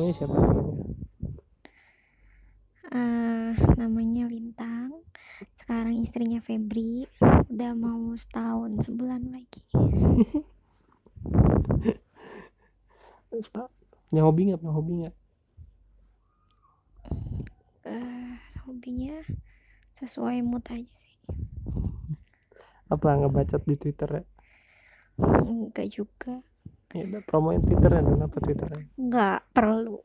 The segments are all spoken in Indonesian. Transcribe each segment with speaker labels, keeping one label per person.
Speaker 1: belakangnya siapa namanya?
Speaker 2: Eh namanya Lintang. Sekarang istrinya Febri. Udah mau setahun sebulan lagi.
Speaker 1: Punya hobi nggak? Punya hobi nggak?
Speaker 2: Eh hobinya sesuai mood aja sih.
Speaker 1: Apa ngebacot di twitter ya?
Speaker 2: Enggak juga
Speaker 1: ya udah promoin twitternya dan apa twitternya
Speaker 2: enggak perlu.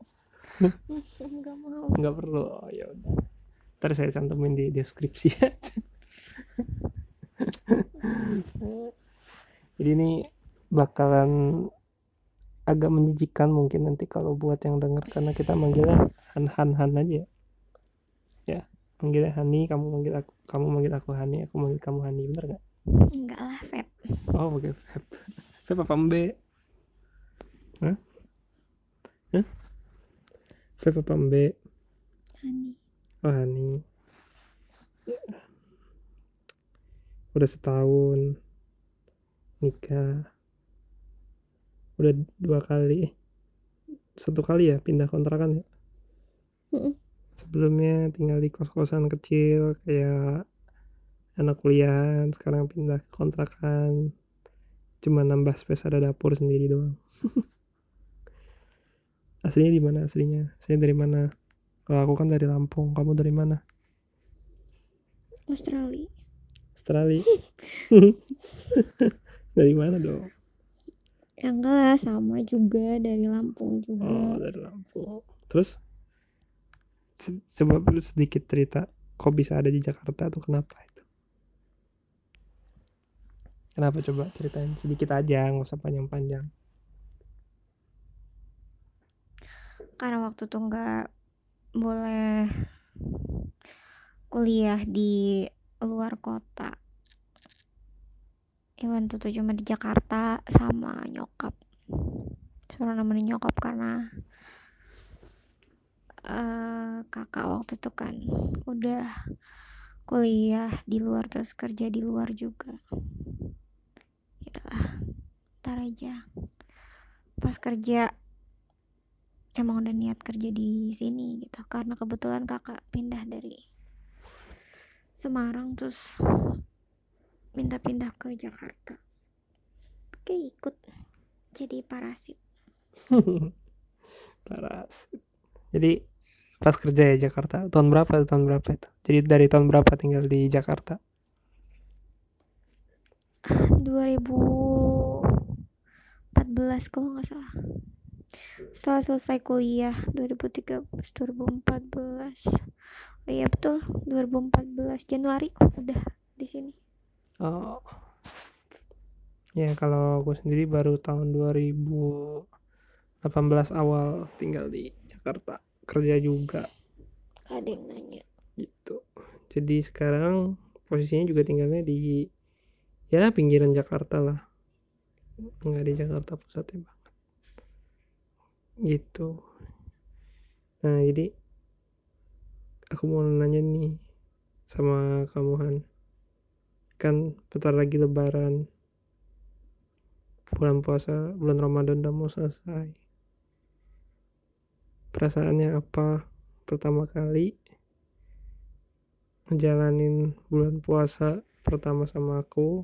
Speaker 2: Enggak mau.
Speaker 1: Nggak perlu. Oh, ya udah. Ntar saya cantumin di deskripsi aja. Jadi ini bakalan agak menjijikan mungkin nanti kalau buat yang denger karena kita manggilnya Han Han Han aja. Ya. ya manggilnya Hani kamu manggil aku kamu manggil aku Hani aku manggil kamu Hani. Bener gak
Speaker 2: enggak lah Feb.
Speaker 1: Oh oke Feb. Feb apa Mbe Hah? Hah? Feb apa Mbe
Speaker 2: Hani.
Speaker 1: Oh Hani. Udah setahun nikah. Udah dua kali. Satu kali ya pindah kontrakan ya? Sebelumnya tinggal di kos-kosan kecil kayak anak kuliahan sekarang pindah ke kontrakan. Cuma nambah space ada dapur sendiri doang aslinya di mana aslinya? Saya dari mana? Kalau aku kan dari Lampung kamu dari mana?
Speaker 2: Australia.
Speaker 1: Australia? Dari mana dong?
Speaker 2: Ya enggak lah sama juga dari Lampung
Speaker 1: oh
Speaker 2: juga
Speaker 1: dari Lampung. Terus? Se- coba sedikit cerita kok bisa ada di Jakarta tuh kenapa itu? Kenapa coba ceritain sedikit aja nggak usah panjang-panjang
Speaker 2: karena waktu tuh nggak boleh kuliah di luar kota. Iwan tuh tuh cuma di Jakarta sama nyokap. Suruh nemenin nyokap karena eh, kakak waktu itu kan udah kuliah di luar terus kerja di luar juga. Yaudahlah ntar aja. Pas kerja emang udah niat kerja di sini gitu. Karena kebetulan kakak pindah dari Semarang terus minta pindah ke Jakarta. Oke ikut. Jadi parasit.
Speaker 1: Parasit. Jadi pas kerja ya Jakarta? Tahun berapa tahun berapa itu? Jadi dari tahun berapa tinggal di Jakarta?
Speaker 2: 2014 kalau nggak salah setelah selesai kuliah 2013 2014 oh iya betul. 2014 Januari udah di sini.
Speaker 1: Oh. Ya kalau aku sendiri baru tahun 2018 awal tinggal di Jakarta. Kerja juga.
Speaker 2: Ada yang nanya.
Speaker 1: Gitu. Jadi sekarang posisinya juga tinggalnya di ya pinggiran Jakarta lah. Nggak di Jakarta pusatnya banget gitu. Nah jadi aku mau nanya nih sama kamu Han. Kan bentar lagi lebaran. Bulan puasa bulan Ramadan udah mau selesai. Perasaannya apa pertama kali ngejalanin bulan puasa pertama sama aku?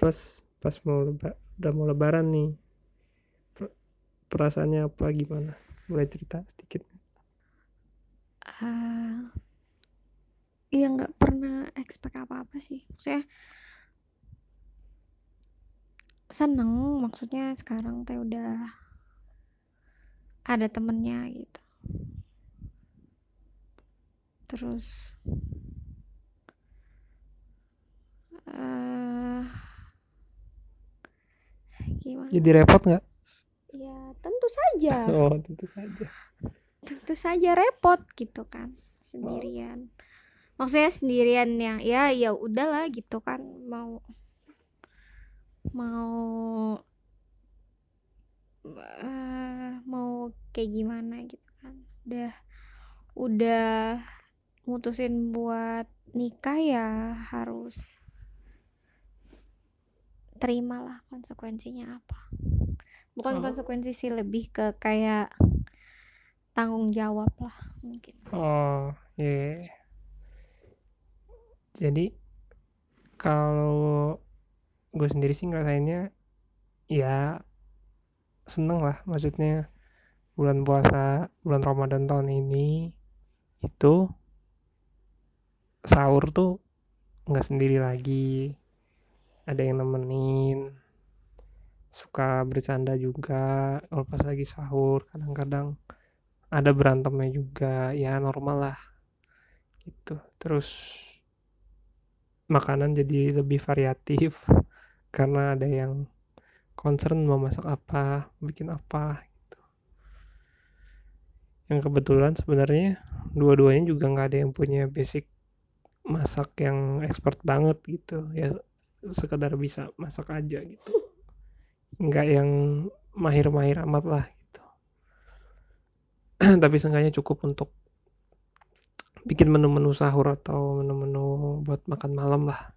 Speaker 1: Plus pas mau leba, udah mau lebaran nih perasaannya apa gimana? Mulai cerita sedikit?
Speaker 2: Ah, iya nggak pernah expect apa-apa sih. Maksudnya seneng maksudnya sekarang teh udah ada temennya gitu. Terus eh gimana?
Speaker 1: Jadi repot nggak?
Speaker 2: ya saja.
Speaker 1: Oh tentu saja.
Speaker 2: Tentu saja repot gitu kan sendirian. Maksudnya sendirian yang ya ya udahlah gitu kan mau mau eh, mau kayak gimana gitu kan. Udah udah mutusin buat nikah ya harus terimalah konsekuensinya apa bukan
Speaker 1: Oh.
Speaker 2: konsekuensi sih lebih ke kayak tanggung jawab lah mungkin
Speaker 1: oh iya yeah. jadi kalau gue sendiri sih ngerasainnya ya seneng lah maksudnya bulan puasa bulan Ramadan tahun ini itu sahur tuh nggak sendiri lagi ada yang nemenin suka bercanda juga kalau pas lagi sahur kadang-kadang ada berantemnya juga ya normal lah gitu. Terus makanan jadi lebih variatif karena ada yang concern mau masak apa bikin apa gitu. Yang kebetulan sebenarnya dua-duanya juga nggak ada yang punya basic masak yang expert banget gitu ya sekedar bisa masak aja gitu nggak yang mahir-mahir amat lah gitu tapi seenggaknya cukup untuk bikin menu-menu sahur atau menu-menu buat makan malam lah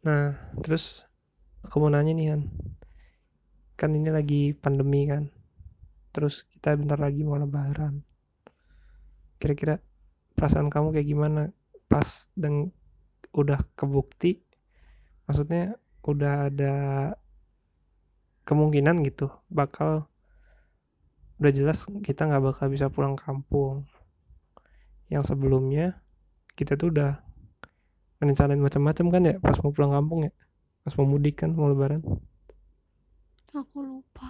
Speaker 1: Nah, terus aku mau nanya nih Han. Kan ini lagi pandemi kan. Terus kita bentar lagi mau lebaran. Kira-kira perasaan kamu kayak gimana pas dan udah kebukti maksudnya udah ada kemungkinan gitu bakal udah jelas kita nggak bakal bisa pulang kampung. Yang sebelumnya kita tuh udah ngerencanain macam-macam kan ya pas mau pulang kampung ya. Pas mau mudik kan mau lebaran.
Speaker 2: Aku lupa.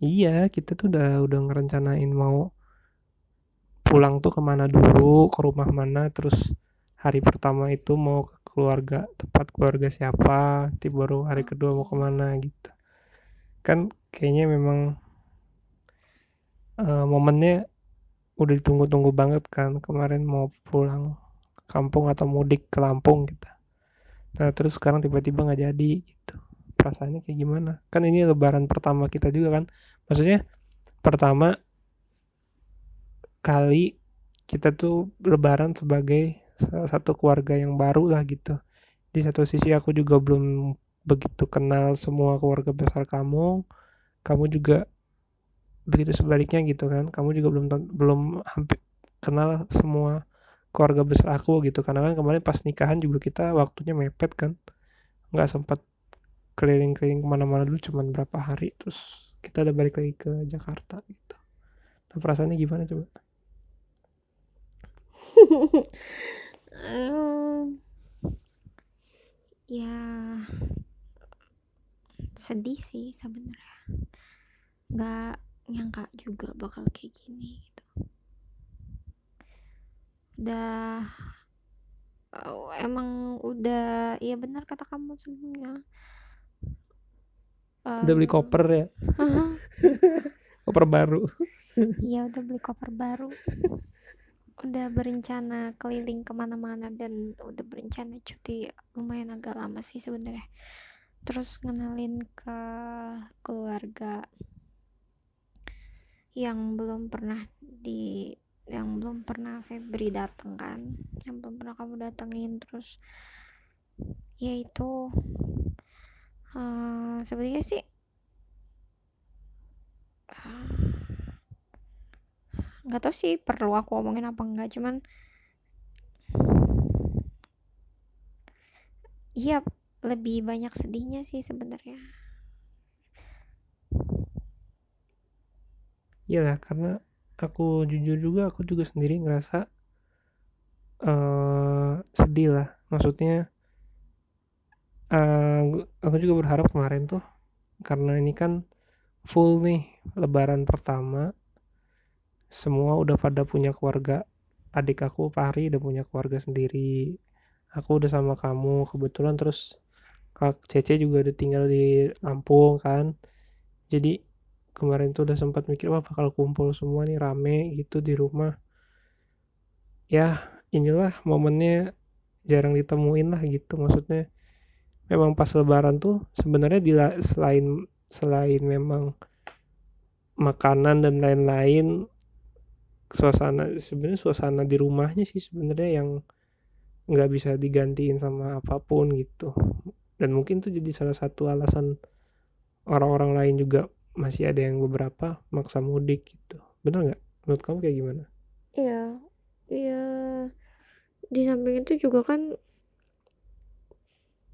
Speaker 1: Iya kita tuh udah udah ngerencanain mau pulang tuh ke mana dulu ke rumah mana terus hari pertama itu mau ke keluarga tempat keluarga siapa nanti baru hari kedua mau ke mana gitu. Kan kayaknya memang uh, momennya udah ditunggu-tunggu banget kan kemarin mau pulang kampung atau mudik ke Lampung gitu. Nah terus sekarang tiba-tiba nggak jadi gitu. Perasaannya kayak gimana? Kan ini lebaran pertama kita juga kan. Maksudnya pertama kali kita tuh lebaran sebagai satu keluarga yang baru lah gitu. Di satu sisi aku juga belum begitu kenal semua keluarga besar kamu. Kamu juga begitu sebaliknya gitu kan. Kamu juga belum belum hampir kenal semua keluarga besar aku gitu. Karena kan kemarin pas nikahan juga kita waktunya mepet kan. Nggak sempat keliling-keliling ke mana-mana dulu cuman berapa hari terus kita udah balik lagi ke Jakarta gitu. Nah, perasaannya gimana coba
Speaker 2: ya sedih sih sebenarnya. Nggak nyangka juga bakal kayak gini gitu. Udah oh, emang udah iya benar kata kamu sebelumnya.
Speaker 1: Um, udah beli koper ya? Koper baru.
Speaker 2: Iya udah beli koper baru udah berencana keliling ke mana-mana dan udah berencana cuti lumayan agak lama sih sebenarnya. Terus ngenalin ke keluarga yang belum pernah di yang belum pernah Febri datang kan yang belum pernah kamu datengin. Terus ya itu uh, sebenarnya sih nggak tahu sih perlu aku omongin apa enggak cuman iya lebih banyak sedihnya sih sebenarnya.
Speaker 1: Iya karena aku jujur juga aku juga sendiri ngerasa uh, sedih lah. Maksudnya uh, aku juga berharap kemarin tuh karena ini kan full nih lebaran pertama semua udah pada punya keluarga. Adik aku Pari udah punya keluarga sendiri. Aku udah sama kamu. Kebetulan terus kak Cece juga udah tinggal di Lampung kan. Jadi kemarin tuh udah sempat mikir wah bakal kumpul semua nih rame gitu di rumah. Ya inilah momennya jarang ditemuin lah gitu. Maksudnya memang pas lebaran tuh sebenarnya di selain selain memang makanan dan lain-lain suasana sebenarnya suasana di rumahnya sih sebenarnya yang nggak bisa digantiin sama apa pun gitu. Dan mungkin tuh jadi salah satu alasan orang-orang lain juga masih ada yang beberapa maksa mudik gitu. Bener nggak? Menurut kamu kayak gimana?
Speaker 2: Iya iya. Di samping itu juga kan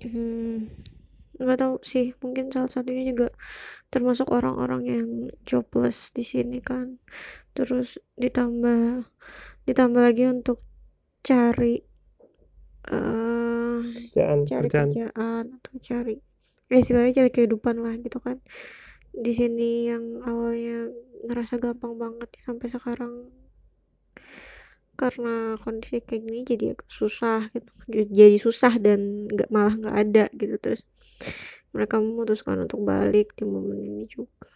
Speaker 2: hmm, nggak tahu sih mungkin salah satunya juga termasuk orang-orang yang jobless di sini kan. Terus ditambah ditambah lagi untuk cari uh,
Speaker 1: kerjaan
Speaker 2: cari
Speaker 1: kerjaan.
Speaker 2: kerjaan atau cari eh, istilahnya cari kehidupan lah gitu kan. Di sini yang awalnya ngerasa gampang banget sampai sekarang. Karena kondisi kayak gini jadi agak susah gitu. Jadi susah dan nggak malah nggak ada gitu. Terus mereka memutuskan untuk balik di momen ini juga.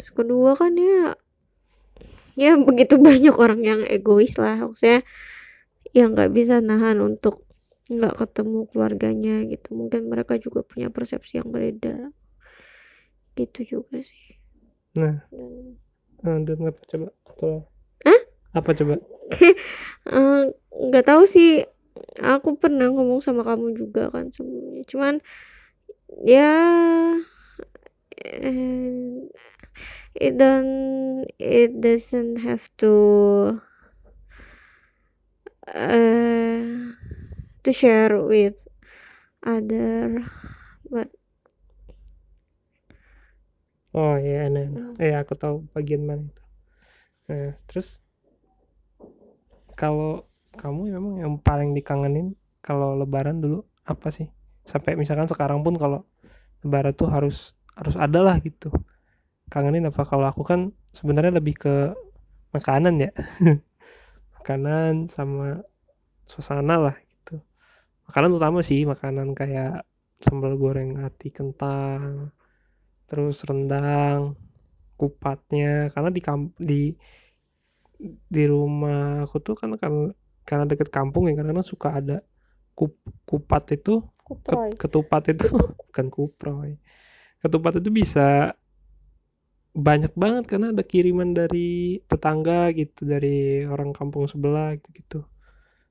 Speaker 2: Terus kedua kan ya ya begitu banyak orang yang egois lah. Maksudnya yang nggak bisa nahan untuk nggak ketemu keluarganya gitu. Mungkin mereka juga punya persepsi yang berbeda gitu juga sih.
Speaker 1: Nah
Speaker 2: dan
Speaker 1: dan apa coba? Atau
Speaker 2: Hah?
Speaker 1: apa coba?
Speaker 2: Nggak uh, tahu sih. Aku pernah ngomong sama kamu juga kan sebelumnya. Cuman ya eh, it don't it doesn't have to uh, to share with other but
Speaker 1: oh ya yeah, nah, eh aku tahu bagian mana itu. Nah terus kalau kamu memang yang paling dikangenin kalau lebaran dulu apa sih sampai misalkan sekarang pun kalau lebaran tuh harus harus ada lah gitu. Kangenin apa? Kalau aku kan sebenarnya lebih ke makanan ya. Makanan sama suasana lah gitu. Makanan utama sih makanan kayak sambal goreng hati kentang terus rendang kupatnya. Karena di di di rumah aku tuh kan karena karena deket kampung ya karena suka ada kup, kupat itu
Speaker 2: kuproy.
Speaker 1: ketupat itu bukan kuproy. Ketupat itu bisa banyak banget karena ada kiriman dari tetangga gitu dari orang kampung sebelah gitu gitu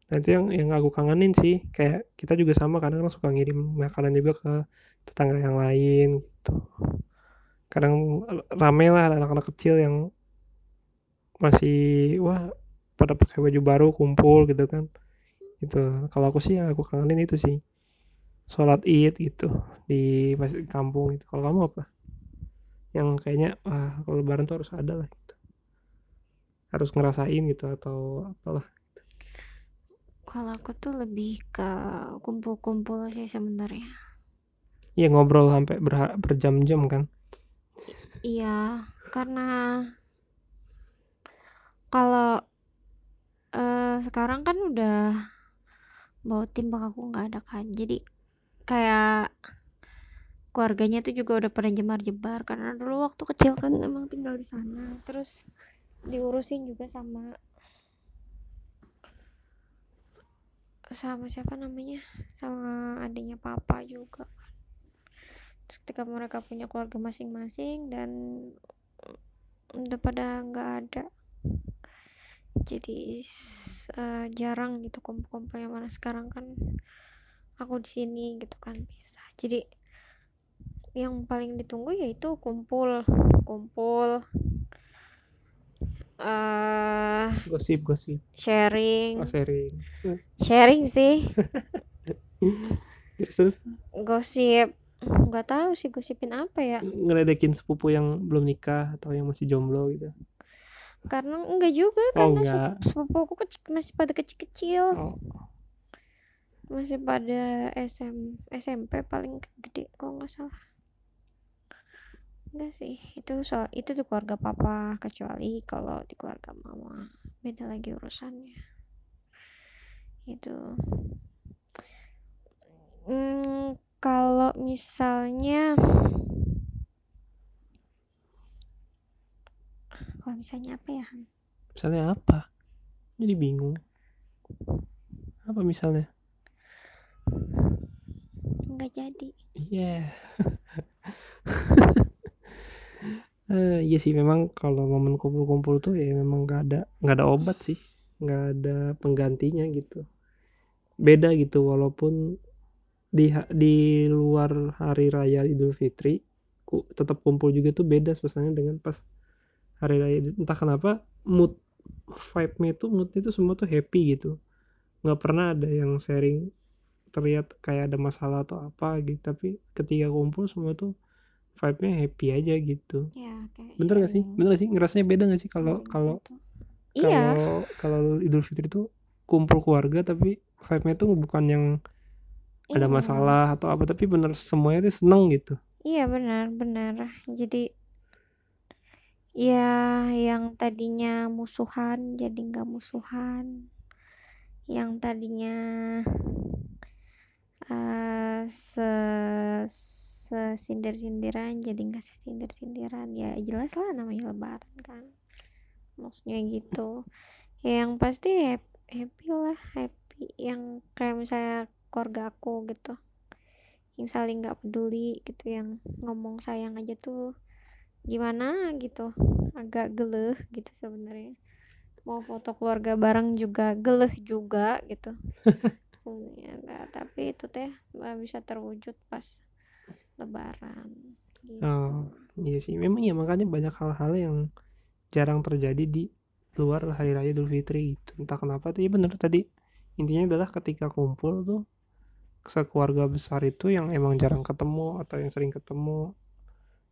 Speaker 1: nah itu yang yang aku kangenin sih. Kayak kita juga sama kadang, -kadang suka ngirim makanan juga ke tetangga yang lain gitu. Kadang rame lah anak-anak kecil yang masih wah pada pakai baju baru kumpul gitu kan. Itu kalau aku sih yang aku kangenin itu sih sholat id gitu di masjid kampung itu kalau kamu apa? Yang kayaknya wah kalau lebaran tuh harus ada lah gitu. Harus ngerasain gitu atau apalah
Speaker 2: kalau aku tuh lebih ke kumpul-kumpul sih sebenarnya.
Speaker 1: Iya ngobrol sampai ber berjam-jam kan?
Speaker 2: Iya karena kalau uh, sekarang kan udah bawa tim aku nggak ada kan. Jadi kayak keluarganya tuh juga udah pada jemar-jebar karena dulu waktu kecil kan emang tinggal di sana. Terus diurusin juga sama sama siapa namanya? Sama adiknya papa juga terus ketika mereka punya keluarga masing-masing dan udah pada nggak ada jadi uh, jarang gitu kumpul-kumpul yang mana sekarang kan aku di sini gitu kan bisa. Jadi yang paling ditunggu yaitu kumpul kumpul uh,
Speaker 1: gosip gosip.
Speaker 2: sharing.
Speaker 1: Oh, sharing.
Speaker 2: Sharing sih.
Speaker 1: Terus
Speaker 2: gosip. Nggak tahu sih gosipin apa ya.
Speaker 1: Ngeledekin sepupu yang belum nikah atau yang masih jomblo gitu.
Speaker 2: Karena enggak juga
Speaker 1: oh,
Speaker 2: karena
Speaker 1: enggak.
Speaker 2: sepupuku kecil, masih pada kecil-kecil.
Speaker 1: Oh.
Speaker 2: Masih pada SM SMP paling gede kalau nggak salah. Enggak sih itu soal itu di keluarga papa kecuali kalau di keluarga mama. Beda lagi urusannya. Itu. Hmm, kalau misalnya kalau misalnya apa ya
Speaker 1: misalnya apa? Jadi bingung. Apa misalnya
Speaker 2: nggak jadi.
Speaker 1: Iya. Yeah. uh, iya sih memang kalau momen kumpul-kumpul tuh ya memang nggak ada nggak ada obat sih. Nggak ada penggantinya gitu. Beda gitu walaupun di di luar hari raya Idul Fitri ku, tetap kumpul juga tuh beda suasananya dengan pas hari raya entah kenapa mood vibe-nya itu moodnya itu semua tuh happy gitu. Nggak pernah ada yang sharing terlihat kayak ada masalah atau apa gitu tapi ketika kumpul semua tuh vibe-nya happy aja gitu
Speaker 2: ya kayak
Speaker 1: bener gak sih
Speaker 2: sharing.
Speaker 1: bener gak sih ngerasanya beda gak sih kalau
Speaker 2: Sharing
Speaker 1: kalau
Speaker 2: iya
Speaker 1: kalau kalau Idul Fitri itu kumpul keluarga tapi vibe-nya tuh bukan yang ada
Speaker 2: iya.
Speaker 1: masalah atau apa tapi bener semuanya tuh seneng gitu
Speaker 2: Iya benar benar. Jadi ya yang tadinya musuhan jadi nggak musuhan. Yang tadinya eh se sesindir-sindiran jadi nggak sesindir-sindiran. Ya jelas lah namanya lebaran kan. Maksudnya gitu. Ya, yang pasti hap- happy lah happy. Yang kayak misalnya keluarga aku gitu yang saling nggak peduli gitu yang ngomong sayang aja tuh gimana gitu agak geleh gitu sebenarnya mau foto keluarga bareng juga geleh juga gitu sebenarnya Nah, tapi itu teh nggak bisa terwujud pas lebaran gitu.
Speaker 1: oh iya sih. Memang ya makanya banyak hal-hal yang jarang terjadi di luar hari raya Idul Fitri gitu. Entah kenapa tuh ya bener tadi. Intinya adalah ketika kumpul tuh sekeluarga besar itu yang emang jarang ketemu atau yang sering ketemu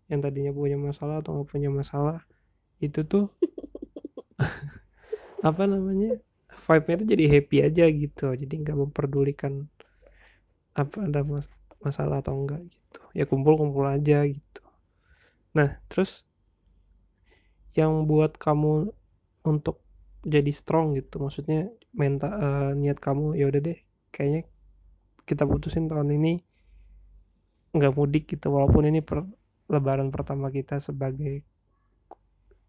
Speaker 1: yang tadinya punya masalah atau nggak punya masalah itu tuh apa namanya vibe-nya tuh jadi happy aja gitu. Jadi nggak memperdulikan apa ada mas- masalah atau enggak gitu. Ya kumpul-kumpul aja gitu. Nah terus yang buat kamu untuk jadi strong gitu maksudnya mental eh, niat kamu ya udah deh kayaknya kita putusin tahun ini nggak mudik gitu. Walaupun ini per, lebaran pertama kita sebagai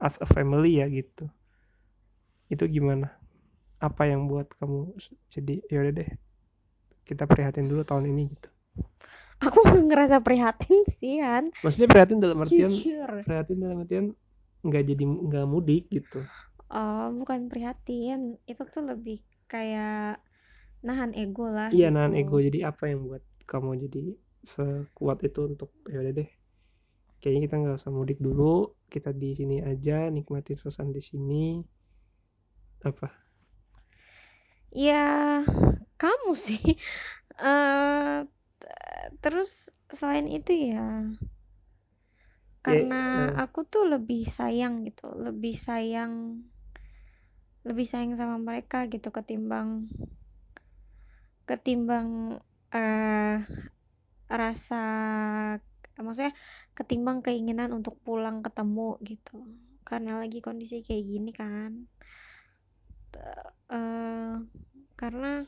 Speaker 1: as a family ya gitu. Itu gimana apa yang buat kamu jadi ya udah deh kita prihatin dulu tahun ini gitu.
Speaker 2: Aku ngerasa prihatin sih Han.
Speaker 1: Maksudnya prihatin dalam artian
Speaker 2: jujur.
Speaker 1: prihatin dalam artian nggak jadi nggak mudik gitu.
Speaker 2: Oh bukan prihatin. Itu tuh lebih kayak nahan ego lah
Speaker 1: iya
Speaker 2: gitu.
Speaker 1: nahan ego. Jadi apa yang buat kamu jadi sekuat itu untuk ya udah deh kayaknya kita nggak usah mudik dulu kita di sini aja nikmati suasana di sini. Apa
Speaker 2: ya kamu sih. T- terus selain itu ya karena
Speaker 1: eh.
Speaker 2: aku tuh lebih sayang gitu lebih sayang lebih sayang sama mereka gitu ketimbang ketimbang eh rasa maksudnya ketimbang keinginan untuk pulang ketemu gitu. Karena lagi kondisi kayak gini kan. Eh karena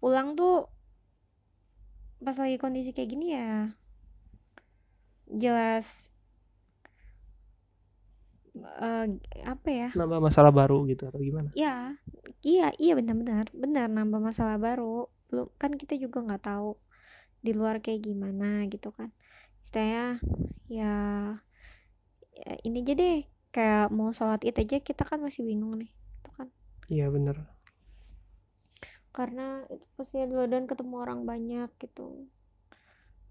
Speaker 2: pulang tuh pas lagi kondisi kayak gini ya jelas eh, apa ya?
Speaker 1: Nambah masalah baru gitu atau gimana?
Speaker 2: Ya iya iya benar-benar benar nambah masalah baru. Belum kan kita juga nggak tahu di luar kayak gimana gitu kan. Istilahnya ya, ya ini aja deh kayak mau sholat id aja kita kan masih bingung nih
Speaker 1: iya bener.
Speaker 2: Karena itu pasti dulu dan ketemu orang banyak gitu.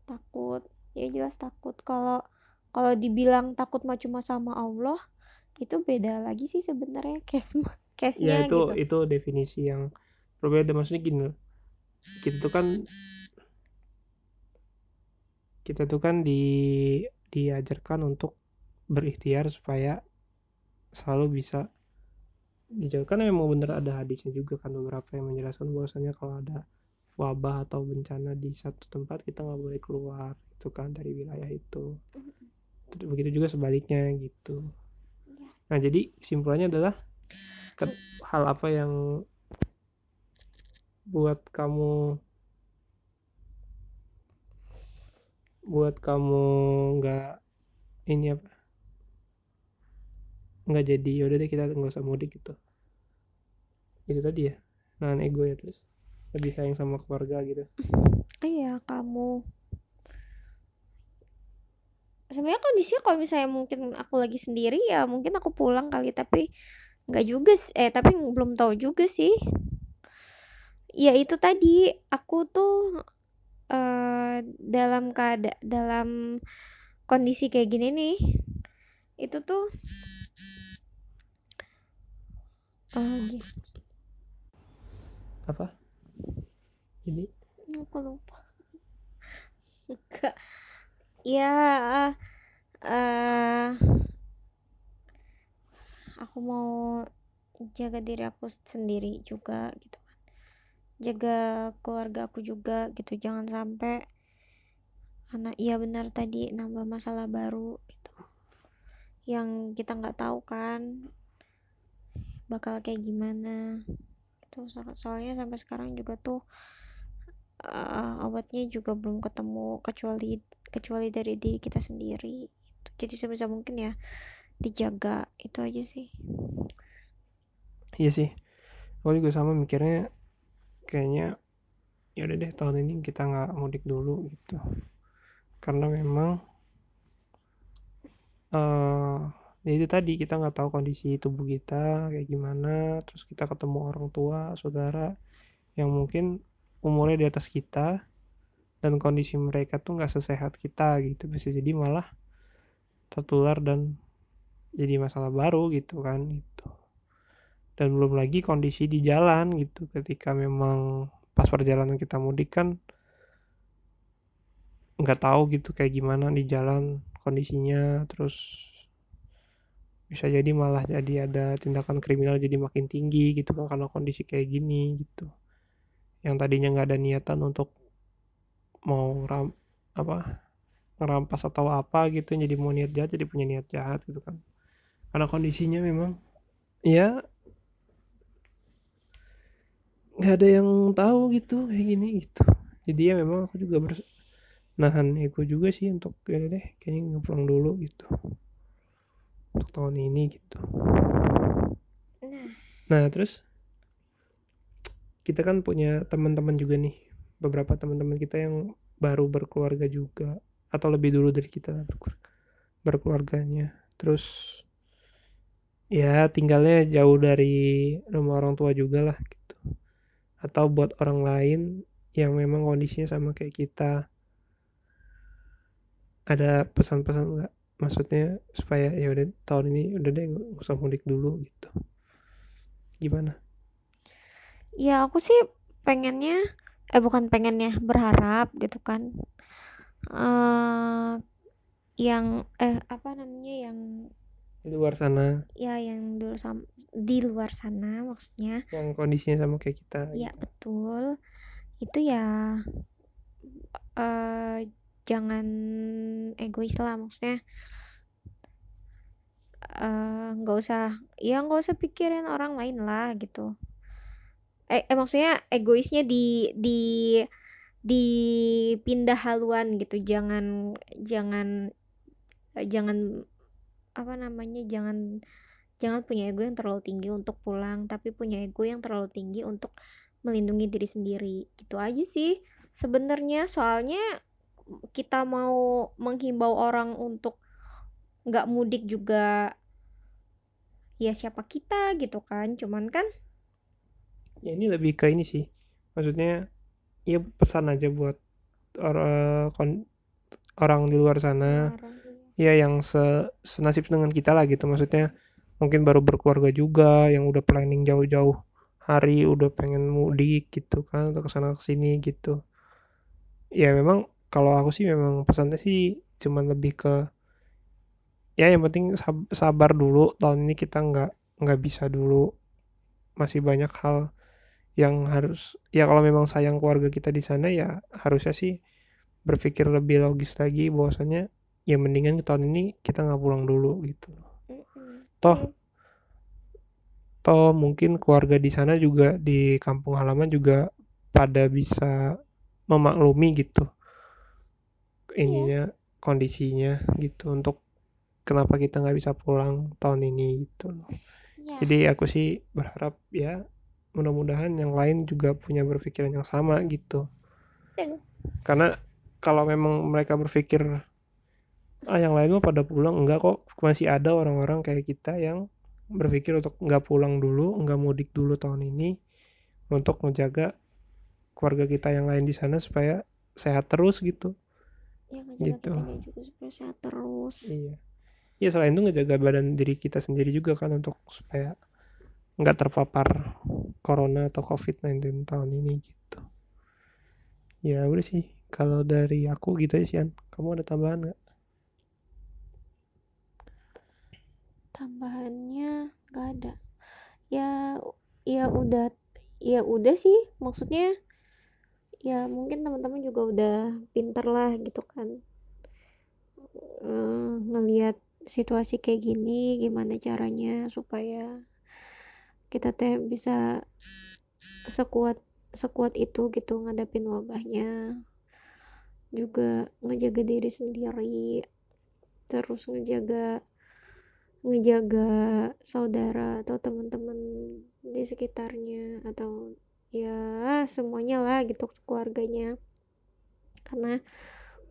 Speaker 2: Takut. Ya jelas takut. Kalau kalau dibilang takut mah cuma sama Allah itu beda lagi sih sebenarnya case case
Speaker 1: ya itu
Speaker 2: gitu.
Speaker 1: itu definisi yang berbeda. Maksudnya gini kita tuh kan kita tuh kan di diajarkan untuk berikhtiar supaya selalu bisa dijauhkan memang bener ada hadisnya juga kan beberapa yang menjelaskan bahwasanya kalau ada wabah atau bencana di satu tempat kita nggak boleh keluar itu kan dari wilayah itu. Begitu juga sebaliknya gitu. Nah jadi kesimpulannya adalah hal apa yang buat kamu buat kamu nggak ini apa nggak jadi yaudah deh kita nggak usah mudik gitu. Itu tadi ya nahan ego ya terus lebih sayang sama keluarga gitu.
Speaker 2: Iya kamu. Sebenarnya kondisinya kalau misalnya mungkin aku lagi sendiri ya mungkin aku pulang kali tapi nggak juga eh tapi belum tahu juga sih. Ya itu tadi aku tuh uh, dalam keadaan dalam kondisi kayak gini nih itu tuh uh,
Speaker 1: apa? Jadi?
Speaker 2: Aku lupa. Enggak. Ya uh, aku mau jaga diri aku sendiri juga gitu kan. Jaga keluarga aku juga gitu. Jangan sampai anak iya benar tadi nambah masalah baru gitu. Yang kita nggak tahu kan bakal kayak gimana. Tuh soalnya sampai sekarang juga tuh uh, obatnya juga belum ketemu kecuali kecuali dari diri kita sendiri. Jadi sebisa mungkin ya dijaga. Itu aja sih.
Speaker 1: Iya sih. Aku juga sama mikirnya kayaknya ya udah deh tahun ini kita nggak mudik dulu gitu. Karena memang uh, ya itu tadi kita nggak tahu kondisi tubuh kita kayak gimana terus kita ketemu orang tua saudara yang mungkin umurnya di atas kita dan kondisi mereka tuh nggak sesehat kita gitu. Bisa jadi malah tertular dan jadi masalah baru gitu kan gitu. Dan belum lagi kondisi di jalan gitu. Ketika memang pas perjalanan kita mudik kan nggak tahu gitu kayak gimana di jalan kondisinya terus bisa jadi malah jadi ada tindakan kriminal jadi makin tinggi gitu kan karena kondisi kayak gini gitu. Yang tadinya nggak ada niatan untuk mau ram apa ngerampas atau apa gitu jadi mau niat jahat jadi punya niat jahat gitu kan. Karena kondisinya memang ya nggak ada yang tahu gitu kayak gini gitu. Jadi ya memang aku juga nahan ego juga sih untuk ya deh kayaknya ngepulang dulu gitu untuk tahun ini gitu. Nah. Terus? Kita kan punya teman-teman juga nih. Beberapa teman-teman kita yang baru berkeluarga juga. Atau lebih dulu dari kita berkeluarganya. Terus ya tinggalnya jauh dari rumah orang tua juga lah gitu. Atau buat orang lain yang memang kondisinya sama kayak kita. Ada pesan-pesan nggak maksudnya supaya ya udah tahun ini udah deh nggak usah mudik dulu gitu. Gimana?
Speaker 2: Ya aku sih pengennya eh bukan pengennya berharap gitu kan. Uh, yang eh apa namanya yang
Speaker 1: di luar sana.
Speaker 2: Ya yang dulu sama di luar sana maksudnya.
Speaker 1: Yang kondisinya sama kayak kita
Speaker 2: ya gitu. betul. Itu ya uh, jangan egois lah maksudnya nggak uh, usah ya nggak usah pikirin orang lain lah gitu. Eh, eh maksudnya egoisnya di di di pindah haluan gitu. Jangan jangan jangan apa namanya jangan jangan punya ego yang terlalu tinggi untuk pulang tapi punya ego yang terlalu tinggi untuk melindungi diri sendiri. Gitu aja sih sebenarnya. Soalnya kita mau menghimbau orang untuk nggak mudik juga ya siapa kita gitu kan. Cuman kan
Speaker 1: ya ini lebih ke ini sih. Maksudnya ya pesan aja buat orang orang di luar sana. Orang ya yang se senasib dengan kita lah gitu. Maksudnya mungkin baru berkeluarga juga yang udah planning jauh-jauh hari udah pengen mudik gitu kan atau ke sana ke sini gitu. Ya memang kalau aku sih memang pesannya sih cuman lebih ke ya yang penting sabar dulu. Tahun ini kita nggak nggak bisa dulu. Masih banyak hal yang harus ya kalau memang sayang keluarga kita di sana ya harusnya sih berpikir lebih logis lagi bahwasanya ya mendingan tahun ini kita nggak pulang dulu gitu. Toh toh mungkin keluarga di sana juga di kampung halaman juga pada bisa memaklumi gitu ininya yeah. kondisinya gitu untuk kenapa kita nggak bisa pulang tahun ini gitu yeah. jadi aku sih berharap ya mudah-mudahan yang lain juga punya berpikiran yang sama gitu yeah. karena kalau memang mereka berpikir ah yang lain mah pada pulang enggak kok masih ada orang-orang kayak kita yang berpikir untuk nggak pulang dulu nggak mudik dulu tahun ini untuk menjaga keluarga kita yang lain di sana supaya sehat terus gitu
Speaker 2: ya ngejaga
Speaker 1: Gitu.
Speaker 2: kitanya juga supaya sehat terus.
Speaker 1: Iya. Ya selain itu ngejaga badan diri kita sendiri juga kan untuk supaya nggak terpapar corona atau covid-19 tahun ini gitu. Ya udah sih. Kalau dari aku gitu aja sih An. kamu ada tambahan nggak?
Speaker 2: Tambahannya nggak ada. Ya ya udah ya udah sih. Maksudnya ya mungkin teman-teman juga udah pinter lah gitu kan. Eh, ngelihat situasi kayak gini gimana caranya supaya kita teh bisa sekuat sekuat itu gitu ngadapin wabahnya. Juga ngejaga diri sendiri terus ngejaga ngejaga saudara atau teman-teman di sekitarnya atau ya semuanya lah gitu keluarganya. Karena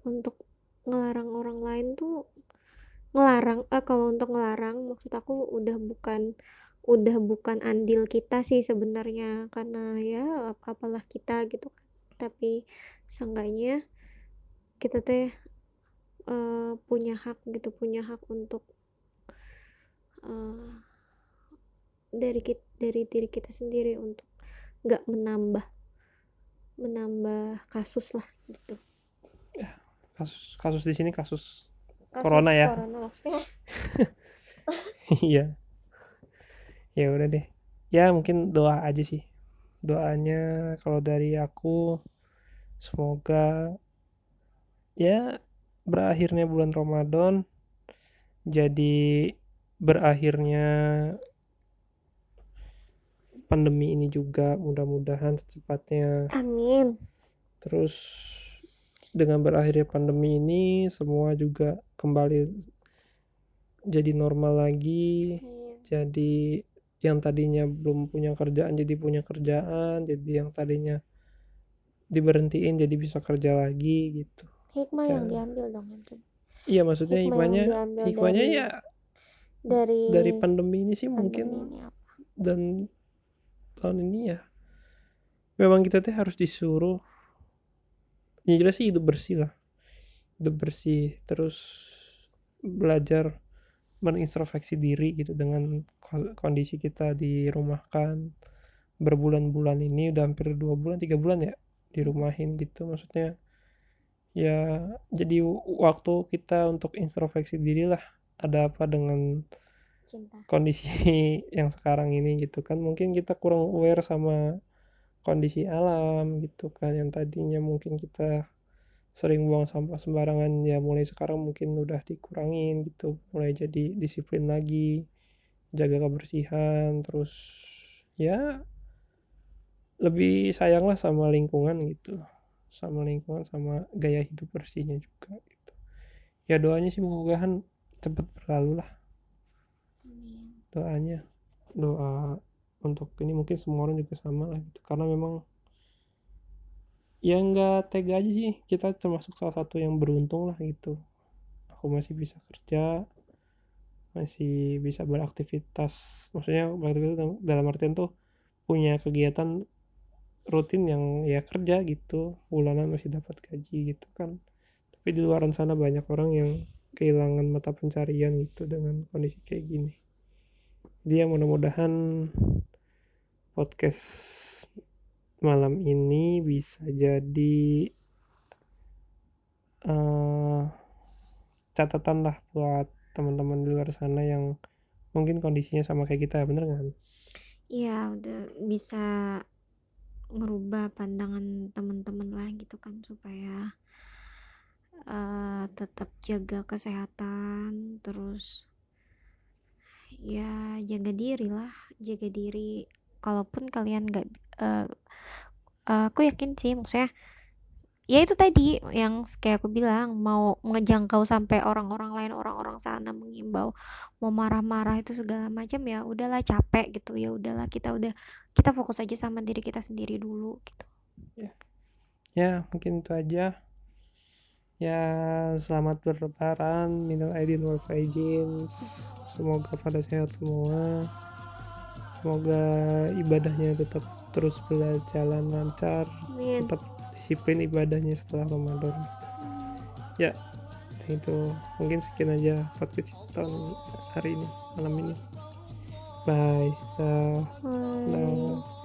Speaker 2: untuk ngelarang orang lain tuh ngelarang eh kalau untuk ngelarang maksud aku udah bukan udah bukan andil kita sih sebenarnya. Karena ya apa apalah kita gitu kan. Tapi seenggaknya kita teh eh, punya hak gitu punya hak untuk eh, dari kit dari diri kita sendiri untuk nggak menambah menambah kasus lah gitu.
Speaker 1: Kasus kasus di sini kasus
Speaker 2: kasus
Speaker 1: Corona ya?
Speaker 2: corona
Speaker 1: iya. Ya udah deh. Ya mungkin doa aja sih. Doanya kalau dari aku semoga ya berakhirnya bulan Ramadan jadi berakhirnya pandemi ini juga mudah-mudahan secepatnya.
Speaker 2: Amin.
Speaker 1: Terus dengan berakhirnya pandemi ini semua juga kembali jadi normal lagi.
Speaker 2: Amin.
Speaker 1: jadi yang tadinya belum punya kerjaan jadi punya kerjaan jadi yang tadinya diberhentiin jadi bisa kerja lagi gitu.
Speaker 2: Hikmah
Speaker 1: Ya.
Speaker 2: yang diambil dong
Speaker 1: iya maksudnya hikmahnya
Speaker 2: diambil
Speaker 1: hikmahnya
Speaker 2: dari-
Speaker 1: ya
Speaker 2: dari
Speaker 1: dari pandemi ini sih
Speaker 2: pandemi
Speaker 1: mungkin
Speaker 2: ini apa?
Speaker 1: dan tahun ini ya. Memang kita tuh harus disuruh. Yang jelas sih hidup bersih lah. Hidup bersih terus belajar mengintrospeksi diri gitu dengan ko- kondisi kita dirumahkan. Berbulan-bulan ini udah hampir dua bulan tiga bulan ya dirumahin gitu. Maksudnya ya jadi waktu kita untuk introspeksi diri lah. Ada apa dengan
Speaker 2: cinta.
Speaker 1: Kondisi yang sekarang ini gitu kan mungkin kita kurang aware sama kondisi alam gitu kan yang tadinya mungkin kita sering buang sampah sembarangan ya mulai sekarang mungkin udah dikurangin gitu mulai jadi disiplin lagi jaga kebersihan terus ya lebih sayang lah sama lingkungan gitu sama lingkungan sama gaya hidup bersihnya juga gitu. Ya doanya sih mudah-mudahan cepet berlalu lah doanya. Doa untuk ini mungkin semua orang juga sama lah gitu. Karena memang ya nggak tega aja sih. Kita termasuk salah satu yang beruntung lah gitu. Aku masih bisa kerja masih bisa beraktivitas. Maksudnya beraktivitas dalam- artian tuh punya kegiatan rutin yang ya kerja gitu. Bulanan masih dapat gaji gitu kan. Tapi di luar sana banyak orang yang kehilangan mata pencarian gitu dengan kondisi kayak gini dia mudah-mudahan podcast malam ini bisa jadi eh, catatan lah buat teman-teman di luar sana yang mungkin kondisinya sama kayak kita bener nggak?
Speaker 2: Iya udah bisa ngerubah pandangan teman-teman lah gitu kan supaya eh, tetap jaga kesehatan terus ya jaga diri lah jaga diri. Kalaupun kalian nggak eh, eh, aku yakin sih maksudnya ya itu tadi yang kayak aku bilang mau ngejangkau sampai orang-orang lain orang-orang sana mengimbau mau marah-marah itu segala macam ya udahlah capek gitu. Ya udahlah kita udah kita fokus aja sama diri kita sendiri dulu gitu.
Speaker 1: Ya. Mungkin itu aja. Ya selamat berlebaran. Minal aidin wal faizin semoga pada sehat semua. Semoga ibadahnya tetap terus berjalan lancar
Speaker 2: Amin.
Speaker 1: tetap disiplin ibadahnya setelah Ramadan. Ya itu mungkin sekian aja podcast tahun hari ini malam ini. Bye. Dah
Speaker 2: Woi.
Speaker 1: dah